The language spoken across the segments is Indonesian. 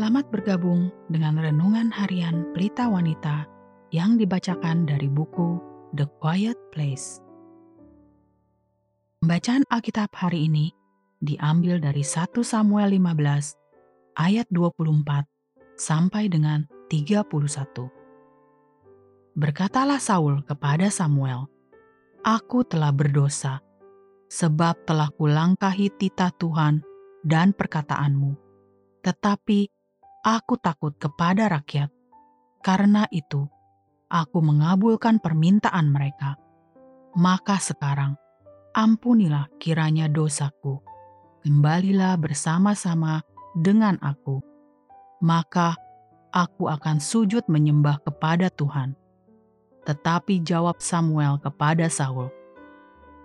Selamat bergabung dengan renungan harian Pelita Wanita yang dibacakan dari buku The Quiet Place. Bacaan Alkitab hari ini diambil dari 1 Samuel 15 ayat 24 sampai dengan 31. Berkatalah Saul kepada Samuel, Aku telah berdosa, sebab telah kulangkahi titah Tuhan dan perkataanmu tetapi aku takut kepada rakyat. Karena itu, aku mengabulkan permintaan mereka. Maka sekarang, ampunilah kiranya dosaku. Kembalilah bersama-sama dengan aku. Maka aku akan sujud menyembah kepada Tuhan. Tetapi jawab Samuel kepada Saul,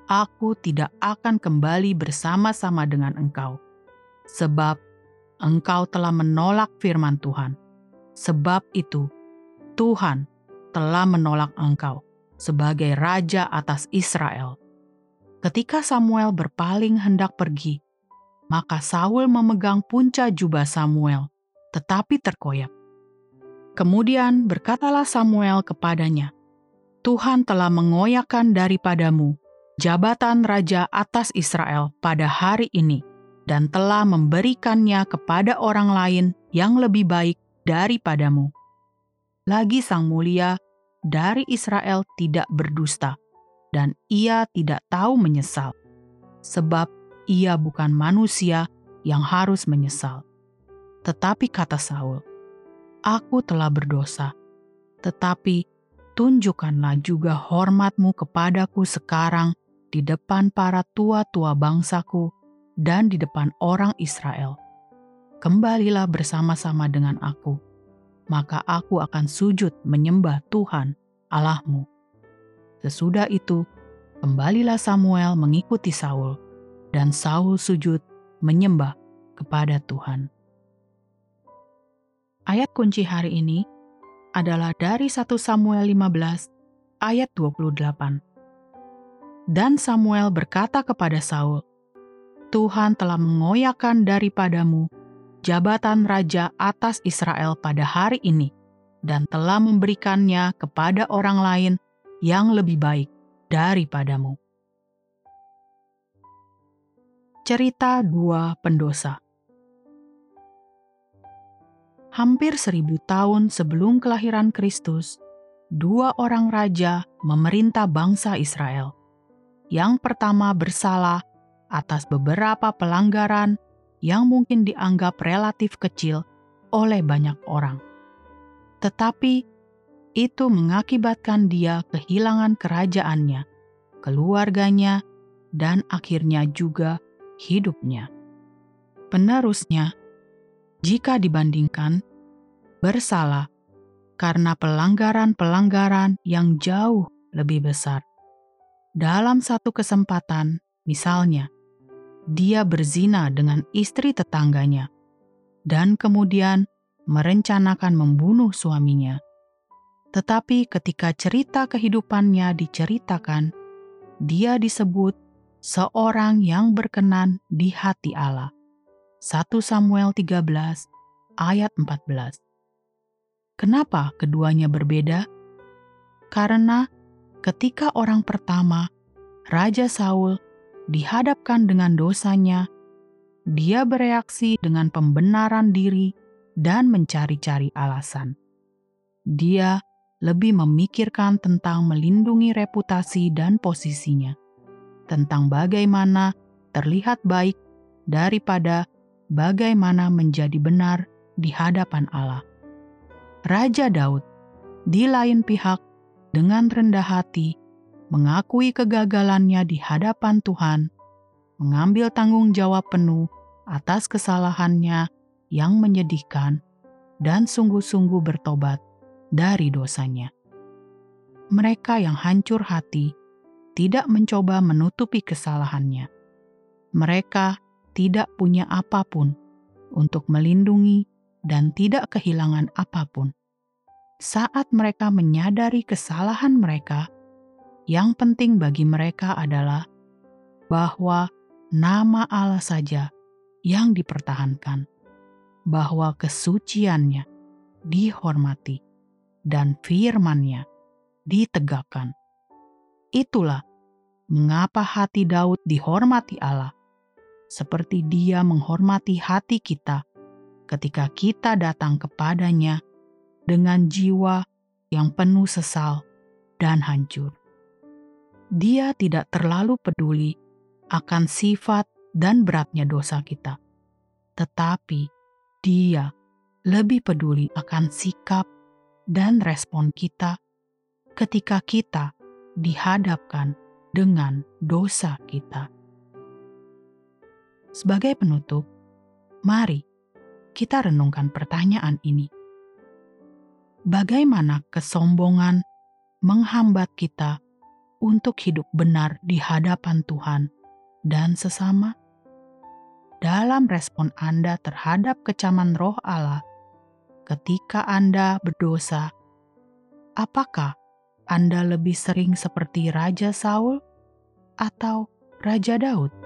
Aku tidak akan kembali bersama-sama dengan engkau, sebab engkau telah menolak firman Tuhan. Sebab itu, Tuhan telah menolak engkau sebagai raja atas Israel. Ketika Samuel berpaling hendak pergi, maka Saul memegang punca jubah Samuel, tetapi terkoyak. Kemudian berkatalah Samuel kepadanya, Tuhan telah mengoyakkan daripadamu jabatan raja atas Israel pada hari ini dan telah memberikannya kepada orang lain yang lebih baik daripadamu. Lagi Sang Mulia dari Israel tidak berdusta, dan ia tidak tahu menyesal, sebab ia bukan manusia yang harus menyesal. Tetapi kata Saul, Aku telah berdosa, tetapi tunjukkanlah juga hormatmu kepadaku sekarang di depan para tua-tua bangsaku dan di depan orang Israel. Kembalilah bersama-sama dengan aku, maka aku akan sujud menyembah Tuhan Allahmu. Sesudah itu, kembalilah Samuel mengikuti Saul, dan Saul sujud menyembah kepada Tuhan. Ayat kunci hari ini adalah dari 1 Samuel 15 ayat 28. Dan Samuel berkata kepada Saul, Tuhan telah mengoyakkan daripadamu jabatan raja atas Israel pada hari ini dan telah memberikannya kepada orang lain yang lebih baik daripadamu. Cerita dua pendosa Hampir seribu tahun sebelum kelahiran Kristus, dua orang raja memerintah bangsa Israel. Yang pertama bersalah atas beberapa pelanggaran yang mungkin dianggap relatif kecil oleh banyak orang. Tetapi itu mengakibatkan dia kehilangan kerajaannya, keluarganya, dan akhirnya juga hidupnya. Penerusnya, jika dibandingkan, bersalah karena pelanggaran-pelanggaran yang jauh lebih besar. Dalam satu kesempatan, misalnya, dia berzina dengan istri tetangganya dan kemudian merencanakan membunuh suaminya. Tetapi ketika cerita kehidupannya diceritakan, dia disebut seorang yang berkenan di hati Allah. 1 Samuel 13 ayat 14. Kenapa keduanya berbeda? Karena ketika orang pertama, Raja Saul dihadapkan dengan dosanya, dia bereaksi dengan pembenaran diri dan mencari-cari alasan. Dia lebih memikirkan tentang melindungi reputasi dan posisinya, tentang bagaimana terlihat baik daripada bagaimana menjadi benar di hadapan Allah. Raja Daud, di lain pihak, dengan rendah hati mengakui kegagalannya di hadapan Tuhan, mengambil tanggung jawab penuh atas kesalahannya yang menyedihkan, dan sungguh-sungguh bertobat dari dosanya. Mereka yang hancur hati tidak mencoba menutupi kesalahannya. Mereka tidak punya apa pun untuk melindungi dan tidak kehilangan apa pun. Saat mereka menyadari kesalahan mereka, yang penting bagi mereka adalah bahwa nama Allah saja yang dipertahankan. bahwa kesuciannya dihormati dan firman-Nya ditegakkan. Itulah mengapa hati Daud dihormati Allah, seperti Dia menghormati hati kita ketika kita datang kepadanya dengan jiwa yang penuh sesal dan hancur. Dia tidak terlalu peduli akan sifat dan beratnya dosa kita, tetapi Dia lebih peduli akan sikap dan respon kita ketika kita dihadapkan dengan dosa kita. Sebagai penutup, mari kita renungkan pertanyaan ini. Bagaimana kesombongan menghambat kita untuk hidup benar di hadapan Tuhan dan sesama? Dalam respon Anda terhadap kecaman roh Allah, ketika Anda berdosa, apakah Anda lebih sering seperti Raja Saul atau Raja Daud?